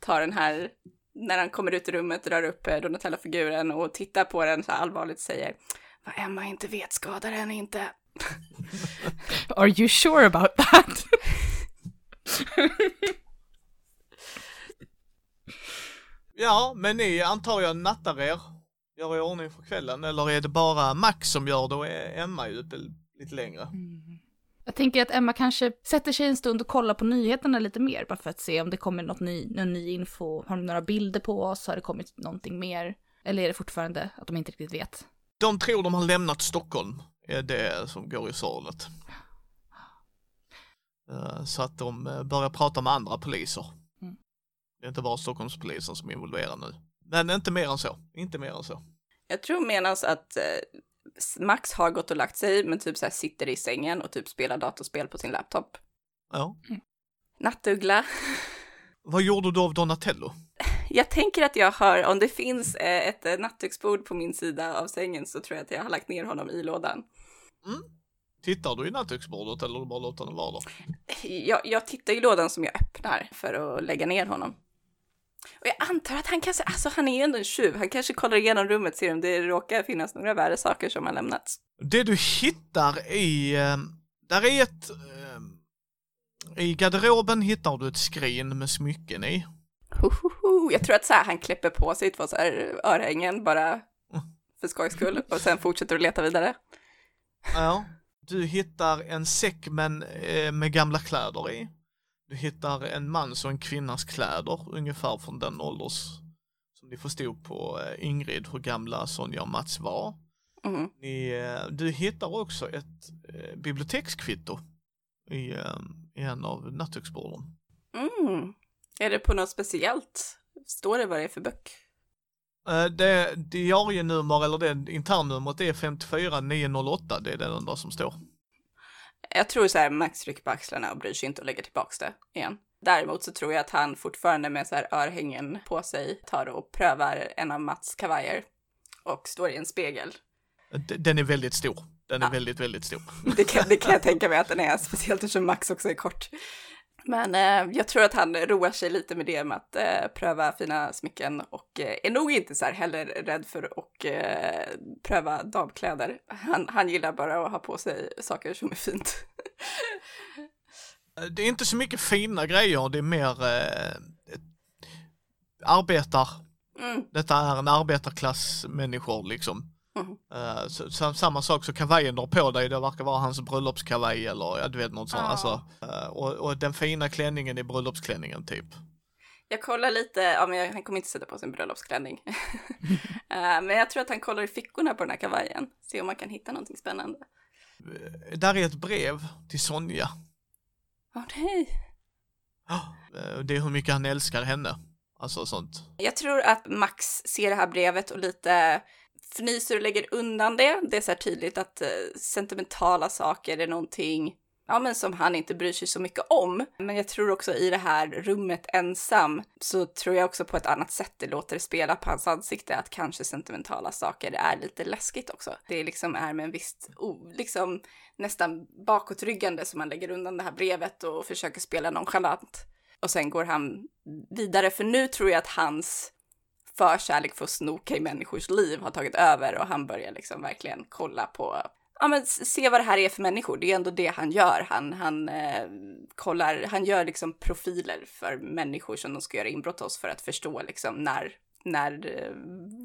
tar den här, när han kommer ut i rummet, drar upp eh, Donatello-figuren och tittar på den så här allvarligt och säger Vad Emma inte vet skadar henne inte. <laughs> Are you sure about that? <laughs> Ja, men ni antar jag nattar er, gör i ordning för kvällen, eller är det bara Max som gör det och är Emma ju uppe lite längre? Jag tänker att Emma kanske sätter sig en stund och kollar på nyheterna lite mer, bara för att se om det kommer något ny, någon ny info. Har de några bilder på oss? Har det kommit någonting mer? Eller är det fortfarande att de inte riktigt vet? De tror de har lämnat Stockholm, är det som går i svaret. Eh, Så att de eh, börjar prata med andra poliser. Mm. Det är inte bara Stockholmspolisen som är involverad nu. Men inte mer än så, inte mer än så. Jag tror menans att eh, Max har gått och lagt sig, men typ så här sitter i sängen och typ spelar datorspel på sin laptop. Ja. Nattuggla. Vad gjorde du av Donatello? Jag tänker att jag har, om det finns eh, ett eh, nattduksbord på min sida av sängen så tror jag att jag har lagt ner honom i lådan. Tittar du i nattduksbordet eller du bara låter den vara där? Jag, jag tittar i lådan som jag öppnar för att lägga ner honom. Och jag antar att han kanske, alltså han är ju ändå en tjuv, han kanske kollar igenom rummet, ser om det råkar finnas några värre saker som har lämnats. Det du hittar i, eh, där är ett, eh, i garderoben hittar du ett skrin med smycken i. Hohoho. Jag tror att så här, han kläpper på sig två så här örhängen bara för skojs skull och sen fortsätter att leta vidare. Ja. Du hittar en säck med, eh, med gamla kläder i. Du hittar en mans och en kvinnas kläder, ungefär från den ålders som ni förstod på eh, Ingrid, hur gamla Sonja och Mats var. Mm. Ni, eh, du hittar också ett eh, bibliotekskvitto i, i en av nattduksborden. Mm. Är det på något speciellt? Står det vad det är för böck? Det diarienummer eller det internnumret är 54908, det är det enda som står. Jag tror så här, Max rycker på axlarna och bryr sig inte och lägger tillbaks det igen. Däremot så tror jag att han fortfarande med så här örhängen på sig tar och prövar en av Mats kavajer och står i en spegel. Den är väldigt stor. Den är Ja. väldigt, väldigt stor. Det kan, det kan jag <laughs> tänka mig att den är, speciellt eftersom Max också är kort. Men eh, jag tror att han roar sig lite med det med att eh, pröva fina smycken och eh, är nog inte så här heller rädd för att eh, pröva damkläder. Han, han gillar bara att ha på sig saker som är fint. <laughs> Det är inte så mycket fina grejer, det är mer eh, arbetar. Mm. Detta är en arbetarklass människor liksom. Eh, så, så, samma sak så kavajen du har på dig, det verkar vara hans bröllopskavaj eller ja, du vet något sånt. Ja. Alltså, eh, och, och den fina klänningen är bröllopsklänningen typ. Jag kollar lite, ja men jag, han kommer inte sätta på sig en bröllopsklänning. <laughs> Eh, men jag tror att han kollar i fickorna på den här kavajen, se om man kan hitta någonting spännande. Där är ett brev till Sonja. Åh nej. <gasps> Eh, Det är hur mycket han älskar henne. Alltså sånt. Jag tror att Max ser det här brevet och lite fnyser och lägger undan det. Det är så här tydligt att eh, sentimentala saker är någonting ja, men som han inte bryr sig så mycket om. Men jag tror också i det här rummet ensam så tror jag också på ett annat sätt det låter spela på hans ansikte att kanske sentimentala saker är lite läskigt också. Det liksom är med en viss, oh, liksom nästan bakåtryggande som man lägger undan det här brevet och försöker spela nonchalant. Och sen går han vidare, för nu tror jag att hans förkärlek för att snoka i människors liv har tagit över och han börjar liksom verkligen kolla på, ja men se vad det här är för människor. Det är ändå det han gör. Han, han eh, kollar, han gör liksom profiler för människor som de ska göra inbrott hos för att förstå liksom när, när, eh,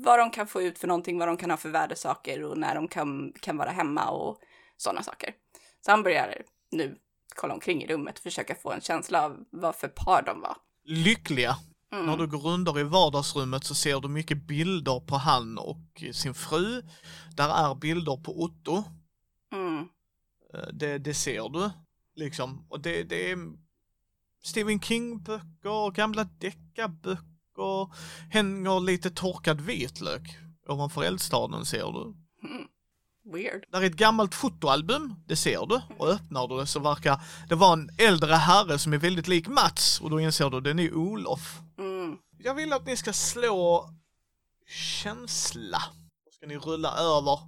vad de kan få ut för någonting, vad de kan ha för värdesaker och när de kan, kan vara hemma och sådana saker. Så han börjar nu kolla omkring i rummet och försöka få en känsla av vad för par de var. Lyckliga. Mm. När du går under i vardagsrummet så ser du mycket bilder på han och sin fru. Där är bilder på Otto. Mm. Eh, Det, det ser du. Liksom. Och det, det är Stephen King-böcker, gamla deckarböcker. Hänger lite torkad vitlök ovanför eldstaden ser du. Weird. Där är ett gammalt fotoalbum, det ser du. Och öppnar du det så verkar det vara en äldre herre som är väldigt lik Mats. Och då inser du, den är Olof. Mm. Jag vill att ni ska slå känsla. Då ska ni rulla över.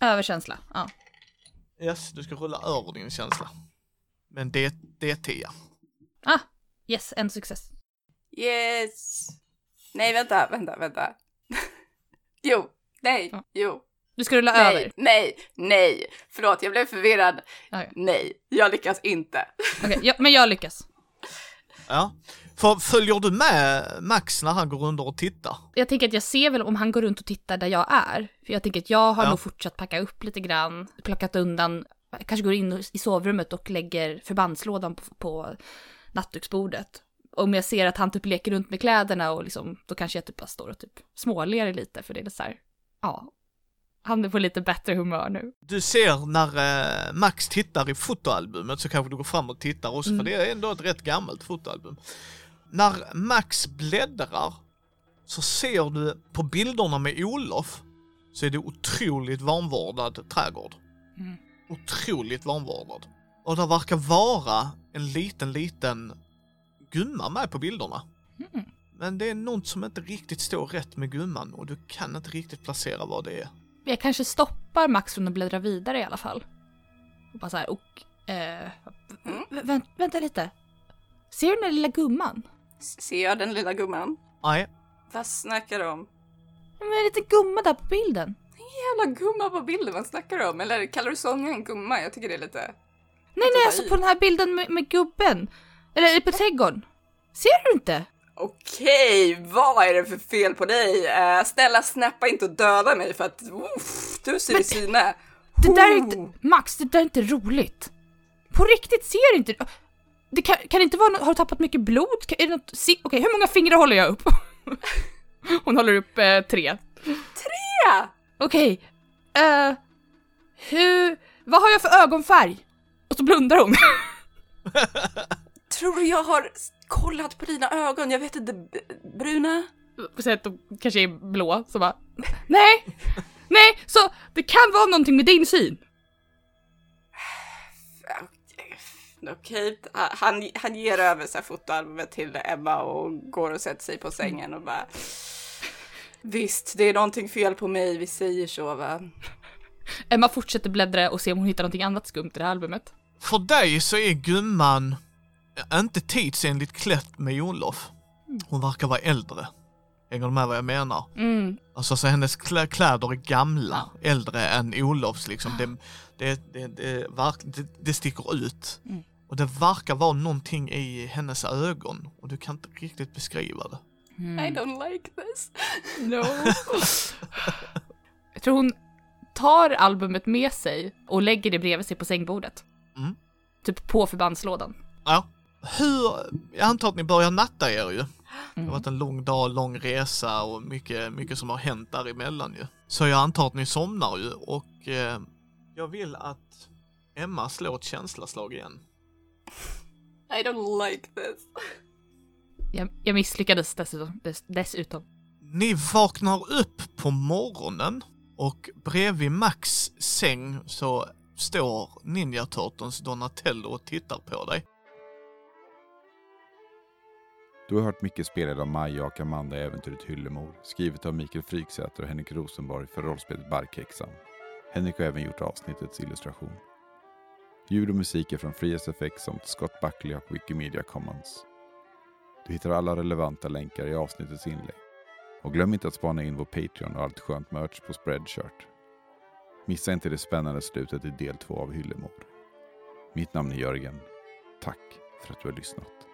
Överkänsla, ja. Yes, du ska rulla över din känsla. Men det, det är 10. Ah, yes, en success. Yes. Nej, vänta, vänta, vänta. <laughs> jo, nej, Ja. jo. Du ska rulla Nej, över. nej, nej. Förlåt, jag blev förvirrad. Okej. Nej, jag lyckas inte. <laughs> Okej, ja, men jag lyckas. Ja. För följer du med Max när han går under och tittar? Jag tänker att jag ser väl om han går runt och tittar där jag är. För jag tänker att jag har Ja. nog fortsatt packa upp lite grann, plockat undan, kanske går in i sovrummet och lägger förbandslådan på, på nattduksbordet. Om jag ser att han typ leker runt med kläderna och liksom, då kanske jag typ bara står och typ småler lite för det är så här, ja, han är på lite bättre humör nu. Du ser när eh, Max tittar i fotoalbumet så kanske du går fram och tittar också Mm. för det är ändå ett rätt gammalt fotoalbum. När Max bläddrar så ser du på bilderna med Olof så är det otroligt vanvårdad trädgård. Mm. Otroligt vanvårdad. Och det verkar vara en liten, liten gumma med på bilderna. Mm. Men det är något som inte riktigt står rätt med gumman och du kan inte riktigt placera vad det är. Jag kanske stoppar Max från att bläddra vidare i alla fall. Och bara så här, och... Eh, vä- vä- vänta lite. Ser du den där lilla gumman? Ser jag den lilla gumman? Nej, Vad snackar du om? Men en liten gumma där på bilden. Jävla gumma på bilden, vad snackar du om? Eller kallar du Sonja en gumma? Jag tycker det är lite... Nej, nej, alltså i. på den här bilden med, med gubben. Eller på trädgården. Ser du inte? Okej, vad är det för fel på dig? Uh, snälla snappa inte och döda mig för att uff, du ser i syne. Det där är inte... Max, det där är inte roligt. På riktigt, ser du inte? Det kan, kan det inte vara Har du tappat mycket blod? Kan, är det något, se, okej, hur många fingrar håller jag upp? <laughs> Hon håller upp eh, tre. Ja, Okej. eh, hur... Vad har jag för ögonfärg? Och så blundar hon. <laughs> tror du jag har kollat på dina ögon? Jag vet inte, bruna? Säg att de kanske är blå, så bara... <laughs> Nej! Nej, så det kan vara någonting med din syn. Okej, han, han ger över så här fotoalbumet till Emma och går och sätter sig på sängen och bara Visst, det är någonting fel på mig, vi säger så va? Emma fortsätter bläddra och se om hon hittar någonting annat skumt i det här albumet. För dig så är gumman inte tidsenligt klätt med Olof. Hon verkar vara äldre. Hänger du med vad jag menar? Mm. Alltså så hennes klä- kläder är gamla, äldre än Olofs liksom. Det, det, det, det, verk, det, det sticker ut. Mm. Och det verkar vara någonting i hennes ögon och du kan inte riktigt beskriva det. I don't like this. <laughs> No. <laughs> Jag tror hon tar albumet med sig och lägger det bredvid sig på sängbordet. Mm. Typ på förbandslådan. Ja. Hur, jag antar att ni börjar natta er ju. Det har Mm. varit en lång dag, lång resa och mycket, mycket som har hänt däremellan ju. Så jag antar att ni somnar ju och eh, jag vill att Emma slår ett känsloslag igen. I don't like this. Jag, jag misslyckades dessutom. Dess, dessutom. Ni vaknar upp på morgonen och bredvid Max säng så står Ninja Turtles Donatello och tittar på dig. Du har hört mycket spelad av Maja och Amanda i äventyret Hyllemor, skrivet av Mikael Fryksäter och Henrik Rosenborg för rollspelet Barkhäxan. Henrik har även gjort avsnittets illustration. Ljud och musik är från FreeSFX samt Scott Buckley och Wikimedia Commons. Du hittar alla relevanta länkar i avsnittets inlägg. Och glöm inte att spana in vår Patreon och allt skönt merch på Spreadshirt. Missa inte det spännande slutet i del två av Hyllemor. Mitt namn är Jörgen. Tack för att du har lyssnat.